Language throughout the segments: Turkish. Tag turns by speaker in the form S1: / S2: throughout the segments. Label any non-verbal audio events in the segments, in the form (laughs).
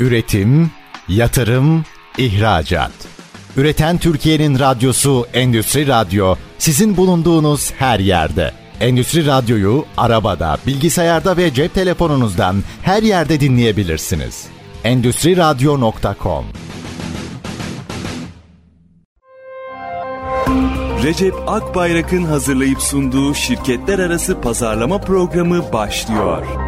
S1: Üretim, yatırım, ihracat. Üreten Türkiye'nin radyosu Endüstri Radyo sizin bulunduğunuz her yerde. Endüstri Radyo'yu arabada, bilgisayarda ve cep telefonunuzdan her yerde dinleyebilirsiniz. Endüstri Radyo.com
S2: Recep Akbayrak'ın hazırlayıp sunduğu şirketler arası pazarlama programı başlıyor.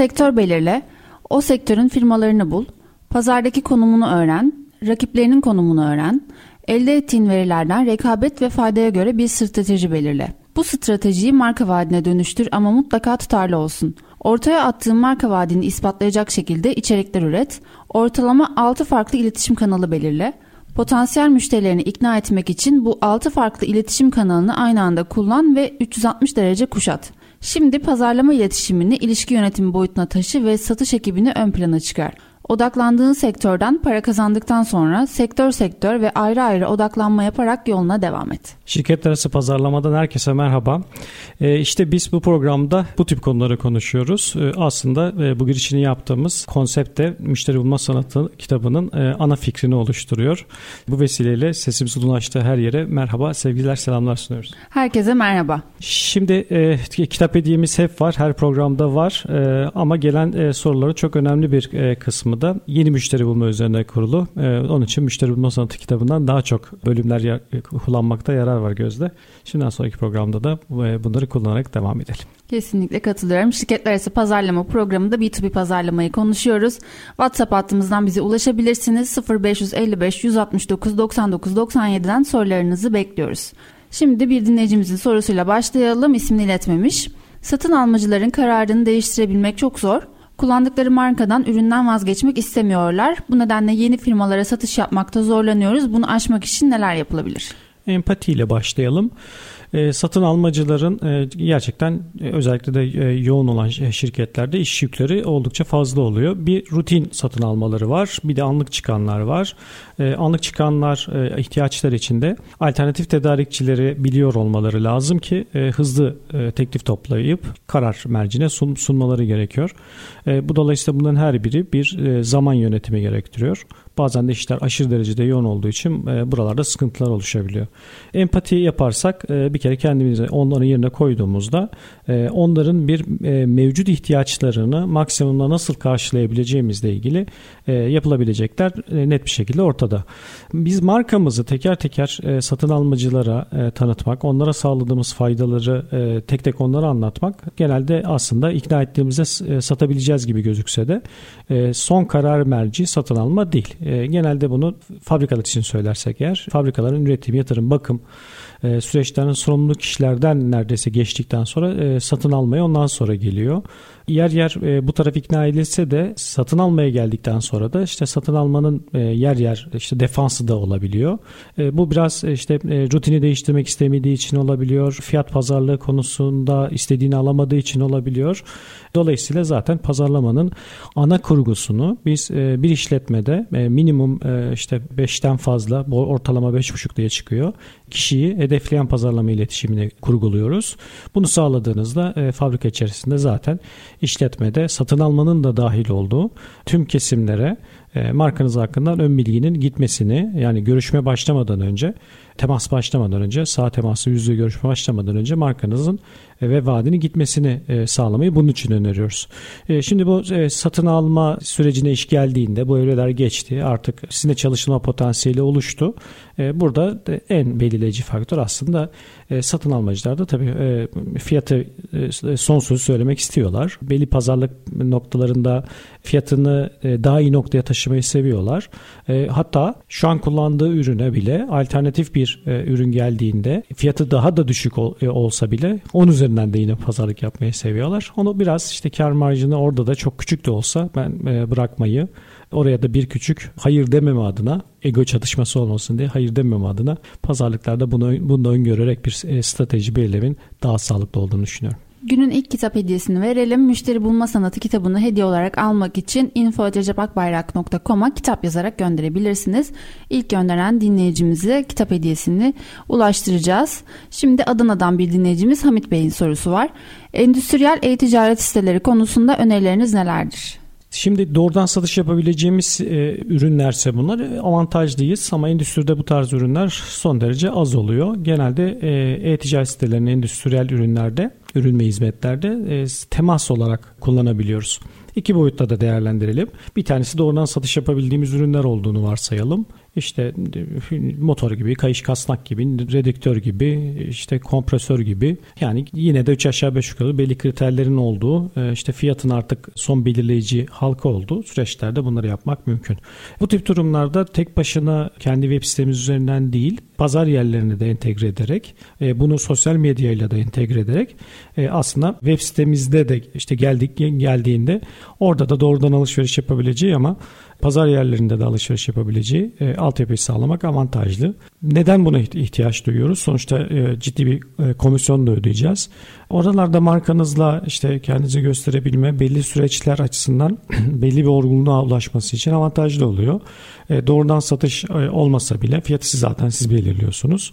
S3: Sektör belirle, o sektörün firmalarını bul, pazardaki konumunu öğren, rakiplerinin konumunu öğren, elde ettiğin verilerden rekabet ve faydaya göre bir strateji belirle. Bu stratejiyi marka vaadine dönüştür ama mutlaka tutarlı olsun. Ortaya attığın marka vaadini ispatlayacak şekilde içerikler üret, ortalama 6 farklı iletişim kanalı belirle, Potansiyel müşterilerini ikna etmek için bu 6 farklı iletişim kanalını aynı anda kullan ve 360 derece kuşat. Şimdi pazarlama iletişimini ilişki yönetimi boyutuna taşı ve satış ekibini ön plana çıkar. Odaklandığın sektörden para kazandıktan sonra sektör sektör ve ayrı ayrı odaklanma yaparak yoluna devam et.
S4: Şirketler arası pazarlamadan herkese merhaba. Ee, işte biz bu programda bu tip konuları konuşuyoruz. Ee, aslında e, bu girişini yaptığımız konsept de Müşteri Bulma Sanatı kitabının e, ana fikrini oluşturuyor. Bu vesileyle sesimizi ulaştığı her yere merhaba, sevgiler, selamlar sunuyoruz.
S3: Herkese merhaba.
S4: Şimdi e, kitap hediyemiz hep var, her programda var e, ama gelen e, soruların çok önemli bir e, kısmı da yeni müşteri bulma üzerine kurulu. E, onun için Müşteri Bulma Sanatı kitabından daha çok bölümler ya, kullanmakta yarar var gözde. Şimdiden sonraki programda da e, bunları kullanarak devam edelim.
S3: Kesinlikle katılıyorum. Şirketler arası pazarlama programında B2B pazarlamayı konuşuyoruz. WhatsApp hattımızdan bize ulaşabilirsiniz. 0555 169 99 97'den sorularınızı bekliyoruz. Şimdi bir dinleyicimizin sorusuyla başlayalım. İsmini iletmemiş. Satın almacıların kararını değiştirebilmek çok zor. Kullandıkları markadan üründen vazgeçmek istemiyorlar. Bu nedenle yeni firmalara satış yapmakta zorlanıyoruz. Bunu aşmak için neler yapılabilir?
S4: Empatiyle başlayalım. E, satın almacıların e, gerçekten e, özellikle de e, yoğun olan şirketlerde iş yükleri oldukça fazla oluyor. Bir rutin satın almaları var, bir de anlık çıkanlar var. E, anlık çıkanlar e, ihtiyaçlar içinde alternatif tedarikçileri biliyor olmaları lazım ki e, hızlı e, teklif toplayıp karar mercine sun, sunmaları gerekiyor. E, bu dolayısıyla bunların her biri bir e, zaman yönetimi gerektiriyor. Bazen de işler aşırı derecede yoğun olduğu için e, buralarda sıkıntılar oluşabiliyor. Empati yaparsak e, bir kere kendimizi onların yerine koyduğumuzda e, onların bir e, mevcut ihtiyaçlarını maksimumla nasıl karşılayabileceğimizle ilgili e, yapılabilecekler e, net bir şekilde ortada. Biz markamızı teker teker e, satın almacılara e, tanıtmak, onlara sağladığımız faydaları e, tek tek onlara anlatmak genelde aslında ikna ettiğimizde e, satabileceğiz gibi gözükse de e, son karar merci satın alma değil. E, genelde bunu fabrikalar için söylersek eğer fabrikaların üretim, yatırım, bakım e, süreçlerin sorumlu kişilerden neredeyse geçtikten sonra e, satın almaya ondan sonra geliyor yer yer e, bu taraf ikna edilse de satın almaya geldikten sonra da işte satın almanın e, yer yer işte defansı da olabiliyor. E, bu biraz e, işte e, rutini değiştirmek istemediği için olabiliyor. Fiyat pazarlığı konusunda istediğini alamadığı için olabiliyor. Dolayısıyla zaten pazarlamanın ana kurgusunu biz e, bir işletmede e, minimum e, işte 5'ten fazla ortalama 5,5 diye çıkıyor. Kişiyi hedefleyen pazarlama iletişimini kurguluyoruz. Bunu sağladığınızda e, fabrika içerisinde zaten işletmede satın almanın da dahil olduğu tüm kesimlere markanız hakkında ön bilginin gitmesini yani görüşme başlamadan önce temas başlamadan önce sağ teması yüzde görüşme başlamadan önce markanızın e, ve vaadini gitmesini e, sağlamayı bunun için öneriyoruz. Şimdi bu satın alma sürecine iş geldiğinde bu evreler geçti artık sizinle çalışma potansiyeli oluştu. Burada en belirleyici faktör aslında satın almacılar da tabii fiyatı son sözü söylemek istiyorlar. Belli pazarlık noktalarında fiyatını daha iyi noktaya taşımak taşımayı seviyorlar. E, hatta şu an kullandığı ürüne bile alternatif bir e, ürün geldiğinde fiyatı daha da düşük ol, e, olsa bile onun üzerinden de yine pazarlık yapmayı seviyorlar. Onu biraz işte kar marjını orada da çok küçük de olsa ben e, bırakmayı oraya da bir küçük hayır dememe adına ego çatışması olmasın diye hayır dememe adına pazarlıklarda bunu, bunu öngörerek bir e, strateji belirlemin daha sağlıklı olduğunu düşünüyorum.
S3: Günün ilk kitap hediyesini verelim. Müşteri Bulma Sanatı kitabını hediye olarak almak için info.cepakbayrak.com'a kitap yazarak gönderebilirsiniz. İlk gönderen dinleyicimize kitap hediyesini ulaştıracağız. Şimdi Adana'dan bir dinleyicimiz Hamit Bey'in sorusu var. Endüstriyel e-ticaret siteleri konusunda önerileriniz nelerdir?
S4: Şimdi doğrudan satış yapabileceğimiz e, ürünlerse bunlar e, avantajlıyız ama endüstride bu tarz ürünler son derece az oluyor. Genelde e, e-ticaret sitelerinin endüstriyel ürünlerde, ürün ve hizmetlerde e, temas olarak kullanabiliyoruz. İki boyutta da değerlendirelim. Bir tanesi doğrudan satış yapabildiğimiz ürünler olduğunu varsayalım işte motor gibi, kayış kasnak gibi, redüktör gibi, işte kompresör gibi yani yine de 3 aşağı 5 yukarı belli kriterlerin olduğu e, işte fiyatın artık son belirleyici halka olduğu süreçlerde bunları yapmak mümkün. Bu tip durumlarda tek başına kendi web sitemiz üzerinden değil pazar yerlerini de entegre ederek e, bunu sosyal medyayla da entegre ederek e, aslında web sitemizde de işte geldik geldiğinde orada da doğrudan alışveriş yapabileceği ama pazar yerlerinde de alışveriş yapabileceği e, altyapıyı sağlamak avantajlı. Neden buna ihtiyaç duyuyoruz? Sonuçta e, ciddi bir e, komisyon da ödeyeceğiz. Oralarda markanızla işte kendinizi gösterebilme belli süreçler açısından (clears throat) belli bir olgunluğa ulaşması için avantajlı oluyor. E, doğrudan satış e, olmasa bile fiyatı siz zaten siz belirliyorsunuz.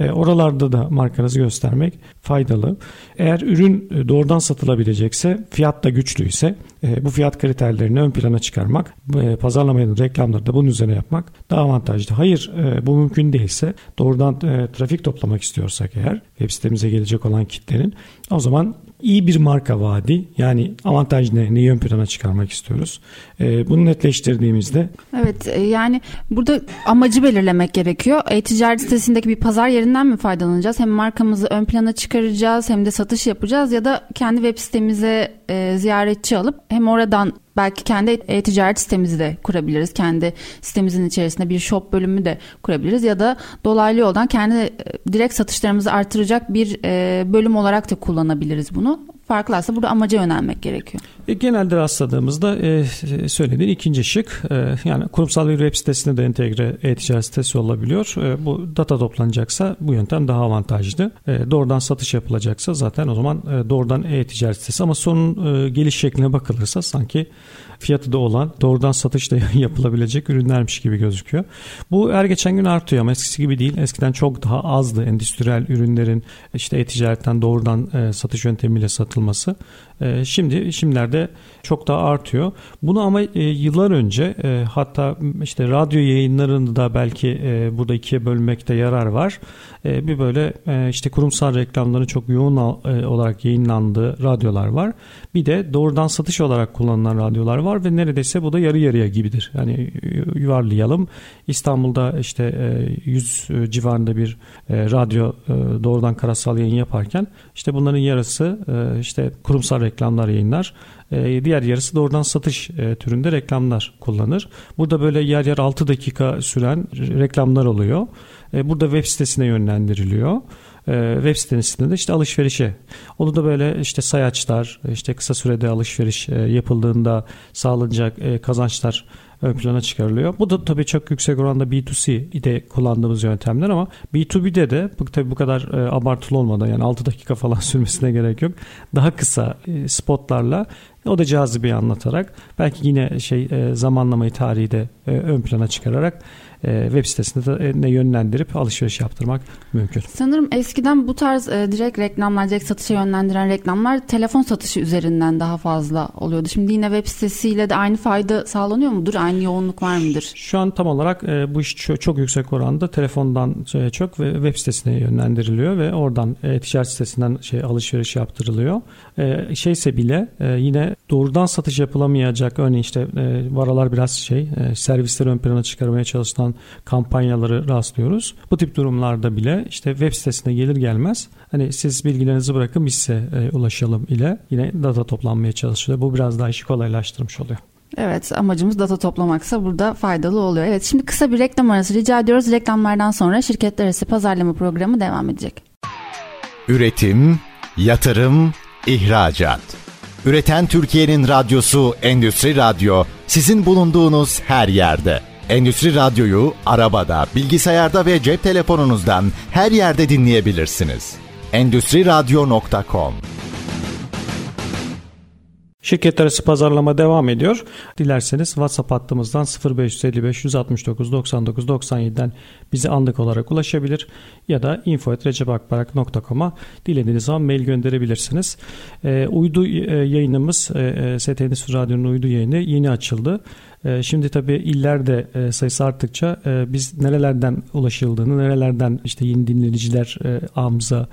S4: E, oralarda da markanızı göstermek faydalı. Eğer ürün e, doğrudan satılabilecekse fiyat da güçlüyse e, bu fiyat kriterlerini ön plana çıkarmak, e, pazarlamanın reklamları da bunun üzerine yapmak daha avantajlı. Hayır e, bu mümkün değilse doğrudan e, trafik toplamak istiyorsak eğer web sitemize gelecek olan kitlenin o zaman iyi bir marka vaadi yani avantaj ne, neyi ön plana çıkarmak istiyoruz. E, bunu netleştirdiğimizde.
S3: Evet e, yani burada amacı belirlemek gerekiyor. E-ticaret sitesindeki bir pazar yerinden mi faydalanacağız? Hem markamızı ön plana çıkaracağız hem de satış yapacağız ya da kendi web sitemize e, ziyaretçi alıp hem oradan belki kendi e-ticaret sitemizi de kurabiliriz. Kendi sitemizin içerisinde bir shop bölümü de kurabiliriz ya da dolaylı yoldan kendi e, direkt satışlarımızı artıracak bir e, bölüm olarak da kullanabiliriz bunu. Farklı aslında burada amaca yönelmek gerekiyor.
S4: E, genelde rastladığımızda e, söylediğin ikinci şık e, yani kurumsal bir web sitesinde de entegre e-ticaret sitesi olabiliyor. E, bu data toplanacaksa bu yöntem daha avantajlı. E, doğrudan satış yapılacaksa zaten o zaman e, doğrudan e-ticaret sitesi ama sorunun e, geliş şekline bakılırsa sanki fiyatı da olan doğrudan satışla (laughs) yapılabilecek ürünlermiş gibi gözüküyor. Bu her geçen gün artıyor ama eskisi gibi değil. Eskiden çok daha azdı endüstriyel ürünlerin işte e-ticaretten doğrudan e, satış yöntemiyle satılması. E, şimdi şimdilerde çok daha artıyor. Bunu ama e, yıllar önce e, hatta işte radyo yayınlarında da belki e, burada ikiye bölmekte yarar var. Bir böyle işte kurumsal reklamların çok yoğun olarak yayınlandığı radyolar var. Bir de doğrudan satış olarak kullanılan radyolar var ve neredeyse bu da yarı yarıya gibidir. Yani yuvarlayalım. İstanbul'da işte 100 civarında bir radyo doğrudan karasal yayın yaparken işte bunların yarısı işte kurumsal reklamlar yayınlar. Diğer yarısı doğrudan satış türünde reklamlar kullanır. Burada böyle yer yer 6 dakika süren reklamlar oluyor. Burada web sitesine yönlendiriliyor web sitesinde de işte alışverişe. Onu da böyle işte sayaçlar, işte kısa sürede alışveriş yapıldığında sağlanacak kazançlar ön plana çıkarılıyor. Bu da tabii çok yüksek oranda B2C'de kullandığımız yöntemler ama B2B'de de bu tabii bu kadar e, abartılı olmadan yani 6 dakika falan (laughs) sürmesine gerek yok. Daha kısa e, spotlarla o da cazibeyi anlatarak belki yine şey e, zamanlamayı tarihi de e, ön plana çıkararak web sitesinde de yönlendirip alışveriş yaptırmak mümkün.
S3: Sanırım eskiden bu tarz e, direkt reklamlar, direkt satışa yönlendiren reklamlar telefon satışı üzerinden daha fazla oluyordu. Şimdi yine web sitesiyle de aynı fayda sağlanıyor mudur? Aynı yoğunluk var mıdır?
S4: Şu an tam olarak e, bu iş çok, çok yüksek oranda telefondan e, çok ve web sitesine yönlendiriliyor ve oradan e, ticaret sitesinden şey alışveriş yaptırılıyor. E, şeyse bile e, yine doğrudan satış yapılamayacak örneğin işte e, varalar biraz şey e, servisleri ön plana çıkarmaya çalışılan kampanyaları rastlıyoruz. Bu tip durumlarda bile işte web sitesine gelir gelmez hani siz bilgilerinizi bırakın biz size e, ulaşalım ile yine data toplanmaya çalışılıyor. Bu biraz daha işi kolaylaştırmış oluyor.
S3: Evet amacımız data toplamaksa burada faydalı oluyor. Evet şimdi kısa bir reklam arası rica ediyoruz. Reklamlardan sonra şirketler arası pazarlama programı devam edecek.
S1: Üretim, yatırım, ihracat. Üreten Türkiye'nin radyosu Endüstri Radyo sizin bulunduğunuz her yerde. Endüstri Radyo'yu arabada, bilgisayarda ve cep telefonunuzdan her yerde dinleyebilirsiniz. Endüstriradyo.com
S4: Şirket arası pazarlama devam ediyor. Dilerseniz WhatsApp hattımızdan 0555 169 99 97'den bize anlık olarak ulaşabilir ya da info.recepakbarak.com'a dilediğiniz zaman mail gönderebilirsiniz. E, uydu e, yayınımız e, e STNS Radyo'nun uydu yayını yeni açıldı. Ee, şimdi tabii illerde e, sayısı arttıkça e, biz nerelerden ulaşıldığını, nerelerden işte yeni dinleyiciler e, ağımıza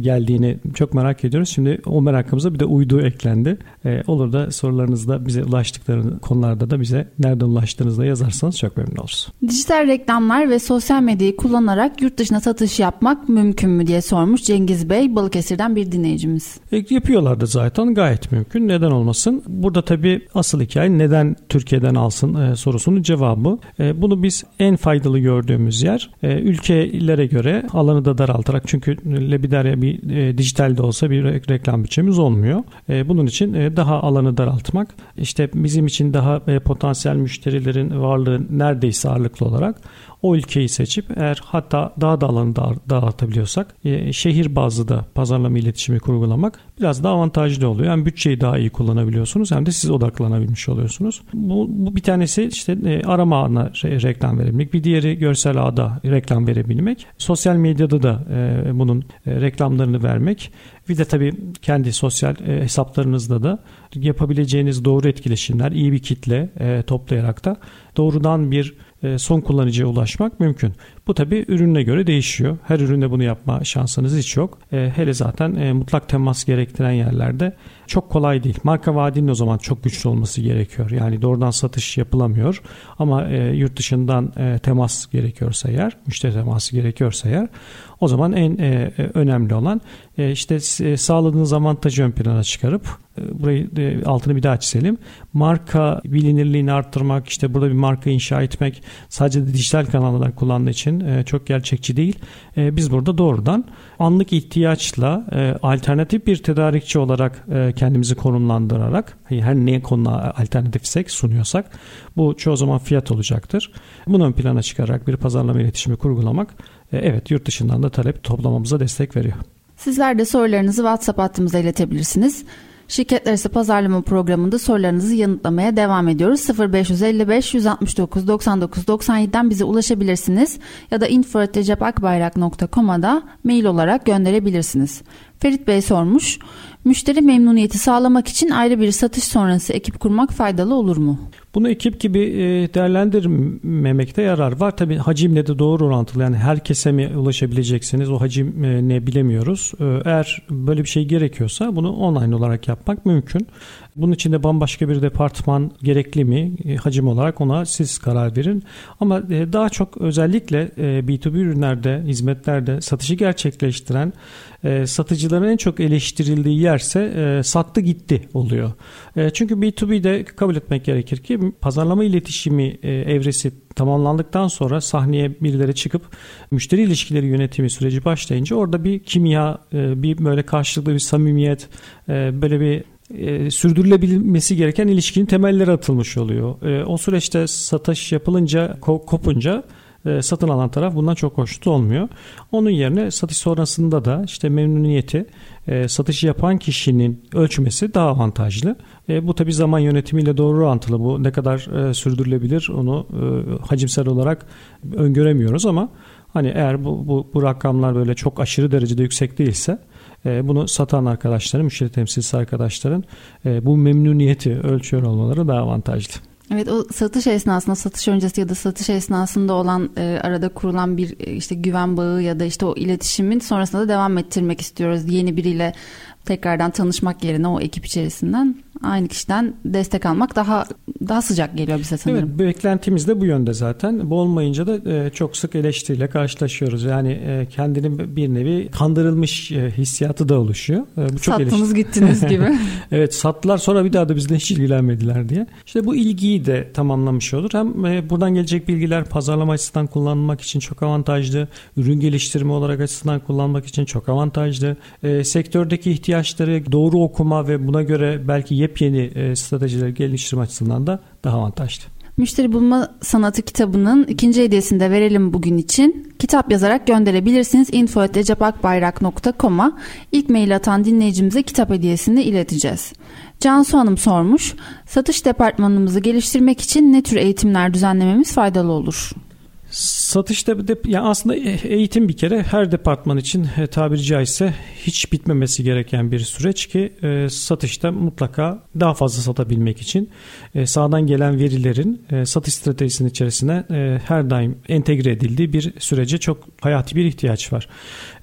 S4: geldiğini çok merak ediyoruz. Şimdi o merakımıza bir de uydu eklendi. Olur da sorularınızda bize ulaştıkları konularda da bize nereden ulaştığınızda yazarsanız çok memnun oluruz.
S3: Dijital reklamlar ve sosyal medyayı kullanarak yurt dışına satış yapmak mümkün mü diye sormuş Cengiz Bey Balıkesir'den bir dinleyicimiz.
S4: E, yapıyorlardı zaten gayet mümkün. Neden olmasın? Burada tabii asıl hikaye neden Türkiye'den alsın e, sorusunun cevabı. E, bunu biz en faydalı gördüğümüz yer e, ülkelere göre alanı da daraltarak çünkü Lebiderya bir e, dijitalde olsa bir reklam bütçemiz olmuyor. E, bunun için e, daha alanı daraltmak işte bizim için daha e, potansiyel müşterilerin varlığı neredeyse ağırlıklı olarak o ülkeyi seçip eğer hatta daha da alanı da, dağıtabiliyorsak e, şehir bazlı da pazarlama iletişimi kurgulamak biraz daha avantajlı oluyor. Yani bütçeyi daha iyi kullanabiliyorsunuz hem de siz odaklanabilmiş oluyorsunuz. Bu, bu bir tanesi işte e, arama ağına re, reklam verebilmek. Bir diğeri görsel ağda reklam verebilmek. Sosyal medyada da e, bunun reklamlarını vermek. Bir de tabii kendi sosyal e, hesaplarınızda da yapabileceğiniz doğru etkileşimler, iyi bir kitle toplayarak da doğrudan bir son kullanıcıya ulaşmak mümkün. Bu tabi ürününe göre değişiyor. Her üründe bunu yapma şansınız hiç yok. E, hele zaten e, mutlak temas gerektiren yerlerde çok kolay değil. Marka vaadinin o zaman çok güçlü olması gerekiyor. Yani doğrudan satış yapılamıyor. Ama yurt dışından temas gerekiyorsa eğer, müşteri teması gerekiyorsa eğer o zaman en önemli olan işte sağladığınız avantajı ön plana çıkarıp burayı altını bir daha çizelim. Marka bilinirliğini arttırmak, işte burada bir marka inşa etmek sadece de dijital kanallar kullandığı için e, çok gerçekçi değil. E, biz burada doğrudan anlık ihtiyaçla e, alternatif bir tedarikçi olarak kendimizi konumlandırarak her neye konu alternatifsek sunuyorsak bu çoğu zaman fiyat olacaktır. Bunu ön plana çıkararak bir pazarlama iletişimi kurgulamak evet yurt dışından da talep toplamamıza destek veriyor.
S3: Sizler de sorularınızı WhatsApp hattımıza iletebilirsiniz. Şirketler arası pazarlama programında sorularınızı yanıtlamaya devam ediyoruz. 0555 169 99 97'den bize ulaşabilirsiniz ya da info.recepakbayrak.com'a da mail olarak gönderebilirsiniz. Ferit Bey sormuş. Müşteri memnuniyeti sağlamak için ayrı bir satış sonrası ekip kurmak faydalı olur mu?
S4: Bunu ekip gibi e, değerlendirmemekte yarar var. Tabi hacimle de doğru orantılı. Yani herkese mi ulaşabileceksiniz o hacim e, ne bilemiyoruz. E, eğer böyle bir şey gerekiyorsa bunu online olarak yapmak mümkün. Bunun için de bambaşka bir departman gerekli mi hacim olarak ona siz karar verin. Ama daha çok özellikle B2B ürünlerde, hizmetlerde satışı gerçekleştiren satıcıların en çok eleştirildiği yerse sattı gitti oluyor. Çünkü B2B'de kabul etmek gerekir ki pazarlama iletişimi e, evresi tamamlandıktan sonra sahneye birileri çıkıp müşteri ilişkileri yönetimi süreci başlayınca orada bir kimya, e, bir böyle karşılıklı bir samimiyet, e, böyle bir sürdürülebilmesi gereken ilişkinin temelleri atılmış oluyor. O süreçte satış yapılınca, ko- kopunca satın alan taraf bundan çok hoşnut olmuyor. Onun yerine satış sonrasında da işte memnuniyeti e, satışı yapan kişinin ölçmesi daha avantajlı. E, bu tabi zaman yönetimiyle doğru orantılı. Bu ne kadar e, sürdürülebilir onu e, hacimsel olarak öngöremiyoruz ama hani eğer bu, bu, bu rakamlar böyle çok aşırı derecede yüksek değilse e, bunu satan arkadaşların, müşteri temsilcisi arkadaşların e, bu memnuniyeti ölçüyor olmaları daha avantajlı.
S3: Evet o satış esnasında satış öncesi ya da satış esnasında olan e, arada kurulan bir e, işte güven bağı ya da işte o iletişimin sonrasında da devam ettirmek istiyoruz. Yeni biriyle tekrardan tanışmak yerine o ekip içerisinden aynı kişiden destek almak daha daha sıcak geliyor bize sanırım.
S4: Evet, beklentimiz de bu yönde zaten. Bu olmayınca da e, çok sık eleştiriyle karşılaşıyoruz. Yani e, kendinin bir nevi kandırılmış e, hissiyatı da oluşuyor.
S3: Bu çok Sattınız eleştir- gittiniz (laughs) gibi.
S4: evet sattılar sonra bir daha da bizle hiç ilgilenmediler diye. İşte bu ilgiyi de tamamlamış olur. Hem buradan gelecek bilgiler pazarlama açısından kullanmak için çok avantajlı. Ürün geliştirme olarak açısından kullanmak için çok avantajlı. Sektördeki ihtiyaçları doğru okuma ve buna göre belki yepyeni e, stratejileri geliştirme açısından da daha avantajlı.
S3: Müşteri Bulma Sanatı kitabının ikinci hediyesini de verelim bugün için. Kitap yazarak gönderebilirsiniz. info.ecapakbayrak.com'a ilk mail atan dinleyicimize kitap hediyesini ileteceğiz. Cansu Hanım sormuş. Satış departmanımızı geliştirmek için ne tür eğitimler düzenlememiz faydalı olur?
S4: Satışta de, yani aslında e, eğitim bir kere her departman için e, tabiri caizse hiç bitmemesi gereken bir süreç ki e, satışta mutlaka daha fazla satabilmek için sağdan gelen verilerin satış stratejisinin içerisine her daim entegre edildiği bir sürece çok hayati bir ihtiyaç var.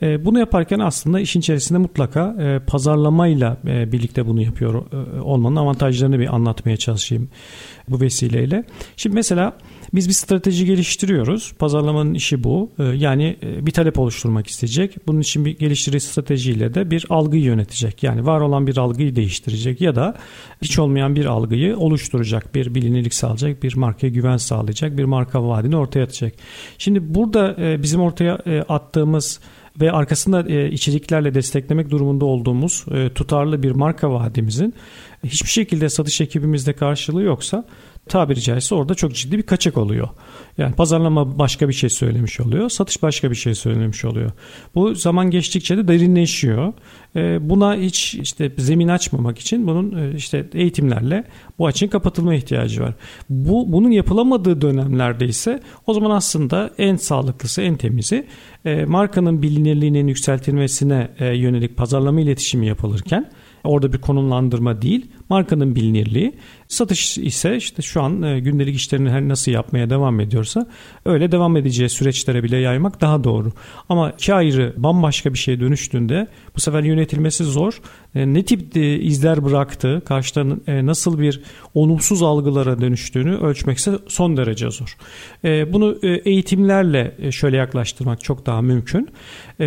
S4: Bunu yaparken aslında işin içerisinde mutlaka e, pazarlamayla birlikte bunu yapıyor olmanın avantajlarını bir anlatmaya çalışayım bu vesileyle. Şimdi mesela biz bir strateji geliştiriyoruz. Pazarlamanın işi bu. Ee, yani e, bir talep oluşturmak isteyecek. Bunun için bir geliştirici stratejiyle de bir algıyı yönetecek. Yani var olan bir algıyı değiştirecek ya da hiç olmayan bir algıyı oluşturacak. Bir bilinirlik sağlayacak, bir markaya güven sağlayacak, bir marka vaadini ortaya atacak. Şimdi burada e, bizim ortaya e, attığımız ve arkasında içeriklerle desteklemek durumunda olduğumuz tutarlı bir marka vaadimizin hiçbir şekilde satış ekibimizde karşılığı yoksa tabiri caizse orada çok ciddi bir kaçak oluyor. Yani pazarlama başka bir şey söylemiş oluyor, satış başka bir şey söylemiş oluyor. Bu zaman geçtikçe de derinleşiyor. Ee, buna hiç işte zemin açmamak için bunun e, işte eğitimlerle bu açın kapatılma ihtiyacı var. Bu bunun yapılamadığı dönemlerde ise o zaman aslında en sağlıklısı, en temizi e, markanın bilinirliğinin yükseltilmesine e, yönelik pazarlama iletişimi yapılırken Orada bir konumlandırma değil, markanın bilinirliği. Satış ise işte şu an e, gündelik işlerini her nasıl yapmaya devam ediyorsa öyle devam edeceği süreçlere bile yaymak daha doğru. Ama iki ayrı bambaşka bir şeye dönüştüğünde bu sefer yönetilmesi zor. E, ne tip e, izler bıraktı, karşıdan nasıl bir olumsuz algılara dönüştüğünü ölçmekse son derece zor. Bunu eğitimlerle şöyle yaklaştırmak çok daha mümkün.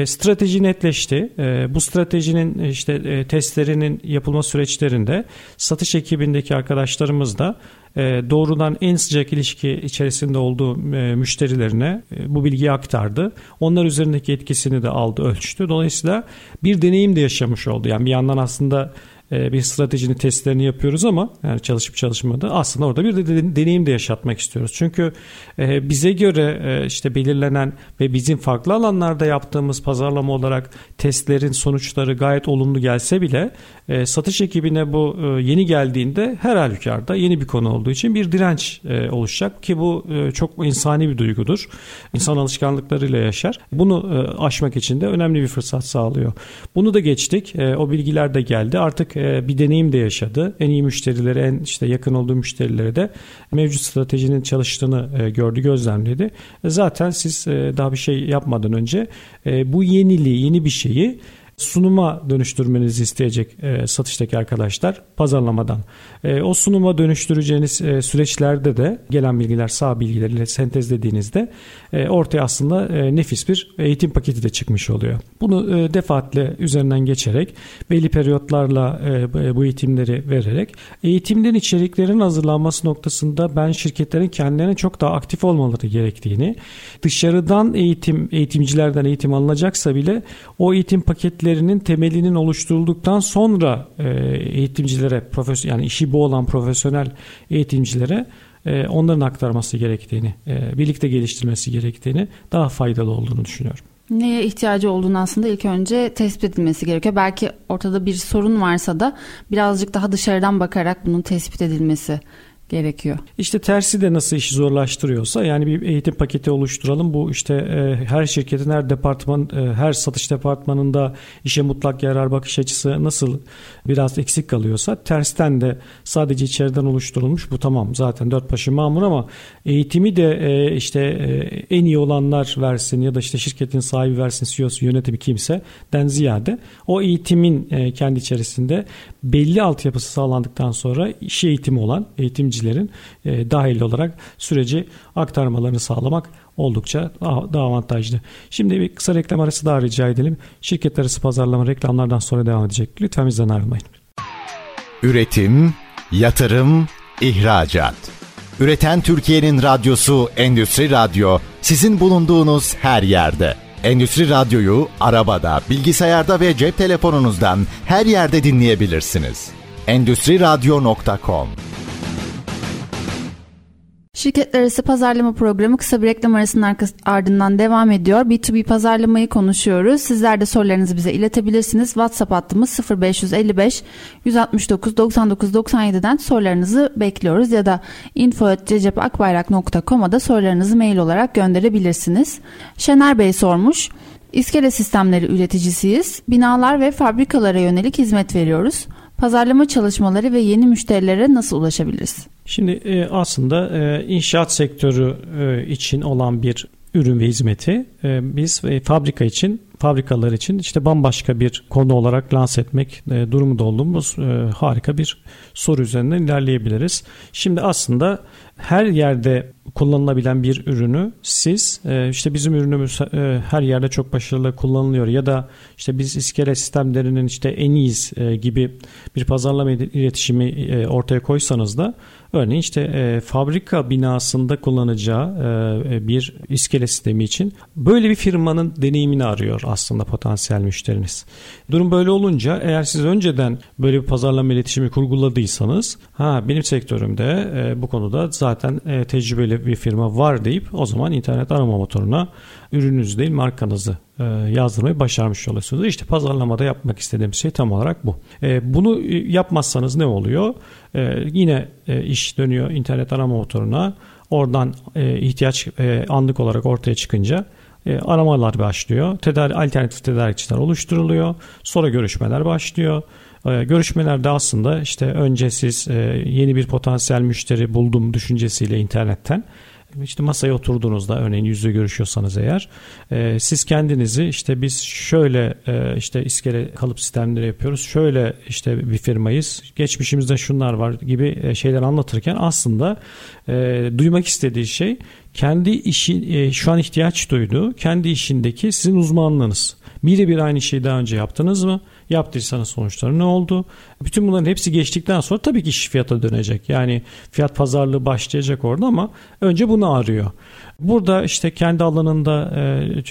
S4: Strateji netleşti. Bu stratejinin işte testlerinin yapılma süreçlerinde satış ekibindeki arkadaşlarımız da e, doğrudan en sıcak ilişki içerisinde olduğu e, müşterilerine e, bu bilgiyi aktardı. Onlar üzerindeki etkisini de aldı, ölçtü. Dolayısıyla bir deneyim de yaşamış oldu. Yani bir yandan aslında bir stratejinin testlerini yapıyoruz ama yani çalışıp çalışmadı aslında orada bir de deneyim de yaşatmak istiyoruz. Çünkü bize göre işte belirlenen ve bizim farklı alanlarda yaptığımız pazarlama olarak testlerin sonuçları gayet olumlu gelse bile e, satış ekibine bu e, yeni geldiğinde her halükarda yeni bir konu olduğu için bir direnç e, oluşacak ki bu e, çok insani bir duygudur. İnsan alışkanlıklarıyla yaşar. Bunu e, aşmak için de önemli bir fırsat sağlıyor. Bunu da geçtik. E, o bilgiler de geldi. Artık e, bir deneyim de yaşadı. En iyi müşterileri, en işte yakın olduğu müşterilere de mevcut stratejinin çalıştığını e, gördü, gözlemledi. E, zaten siz e, daha bir şey yapmadan önce e, bu yeniliği, yeni bir şeyi sunuma dönüştürmenizi isteyecek e, satıştaki arkadaşlar pazarlamadan. E, o sunuma dönüştüreceğiniz e, süreçlerde de gelen bilgiler sağ bilgileriyle sentezlediğinizde e, ortaya aslında e, nefis bir eğitim paketi de çıkmış oluyor. Bunu e, defaatle üzerinden geçerek belli periyotlarla e, bu eğitimleri vererek eğitimlerin içeriklerin hazırlanması noktasında ben şirketlerin kendilerine çok daha aktif olmaları gerektiğini dışarıdan eğitim eğitimcilerden eğitim alınacaksa bile o eğitim paketlerinin temelinin oluşturulduktan sonra e, eğitimcilere profesyonel yani işi bu olan profesyonel eğitimcilere e, onların aktarması gerektiğini, e, birlikte geliştirmesi gerektiğini daha faydalı olduğunu düşünüyorum.
S3: Neye ihtiyacı olduğunu aslında ilk önce tespit edilmesi gerekiyor. Belki ortada bir sorun varsa da birazcık daha dışarıdan bakarak bunun tespit edilmesi gerekiyor.
S4: İşte tersi de nasıl işi zorlaştırıyorsa yani bir eğitim paketi oluşturalım. Bu işte e, her şirketin her departman e, her satış departmanında işe mutlak yarar bakış açısı nasıl biraz eksik kalıyorsa tersten de sadece içeriden oluşturulmuş bu tamam zaten dört başı mamur ama eğitimi de e, işte e, en iyi olanlar versin ya da işte şirketin sahibi versin CEO'su yönetimi kimse den ziyade o eğitimin e, kendi içerisinde belli altyapısı sağlandıktan sonra iş eğitimi olan eğitimcilerin e, dahil olarak süreci aktarmalarını sağlamak oldukça daha, avantajlı. Şimdi bir kısa reklam arası daha rica edelim. Şirket arası pazarlama reklamlardan sonra devam edecek. Lütfen bizden ayrılmayın.
S1: Üretim, yatırım, ihracat. Üreten Türkiye'nin radyosu Endüstri Radyo sizin bulunduğunuz her yerde. Endüstri Radyo'yu arabada, bilgisayarda ve cep telefonunuzdan her yerde dinleyebilirsiniz. Endüstri Radyo.com
S3: Şirketler arası pazarlama programı kısa bir reklam arasının ardından devam ediyor. B2B pazarlamayı konuşuyoruz. Sizler de sorularınızı bize iletebilirsiniz. WhatsApp hattımız 0555 169 99 97'den sorularınızı bekliyoruz ya da info.cecepakbayrak.com'a da sorularınızı mail olarak gönderebilirsiniz. Şener Bey sormuş. İskele sistemleri üreticisiyiz. Binalar ve fabrikalara yönelik hizmet veriyoruz. Pazarlama çalışmaları ve yeni müşterilere nasıl ulaşabiliriz?
S4: Şimdi e, aslında e, inşaat sektörü e, için olan bir ürün ve hizmeti biz fabrika için fabrikalar için işte bambaşka bir konu olarak lanse etmek durumunda olduğumuz harika bir soru üzerinden ilerleyebiliriz. Şimdi aslında her yerde kullanılabilen bir ürünü siz e, işte bizim ürünümüz e, her yerde çok başarılı kullanılıyor ya da işte biz iskele sistemlerinin işte en iyiyiz e, gibi bir pazarlama iletişimi ortaya koysanız da örneğin işte fabrika binasında kullanacağı bir iskele sistemi için böyle bir firmanın deneyimini arıyor aslında potansiyel müşteriniz. Durum böyle olunca eğer siz önceden böyle bir pazarlama iletişimi kurguladıysanız ha benim sektörümde bu konuda zaten tecrübeli bir firma var deyip o zaman internet arama motoruna ürününüzü değil markanızı e, yazdırmayı başarmış oluyorsunuz. İşte pazarlamada yapmak istediğim şey tam olarak bu. E, bunu yapmazsanız ne oluyor? E, yine iş dönüyor internet arama motoruna. Oradan ihtiyaç anlık olarak ortaya çıkınca aramalar başlıyor. Tedari, alternatif tedarikçiler oluşturuluyor. Sonra görüşmeler başlıyor. Görüşmelerde aslında işte önce siz yeni bir potansiyel müşteri buldum düşüncesiyle internetten işte masaya oturduğunuzda örneğin yüzde görüşüyorsanız eğer. E, siz kendinizi işte biz şöyle e, işte iskele kalıp sistemleri yapıyoruz. Şöyle işte bir firmayız. Geçmişimizde şunlar var gibi e, şeyler anlatırken aslında e, duymak istediği şey kendi işi e, şu an ihtiyaç duyduğu kendi işindeki sizin uzmanlığınız. Birebir aynı şeyi daha önce yaptınız mı Yaptıysanız sonuçları ne oldu? Bütün bunların hepsi geçtikten sonra tabii ki iş fiyata dönecek. Yani fiyat pazarlığı başlayacak orada ama önce bunu arıyor. Burada işte kendi alanında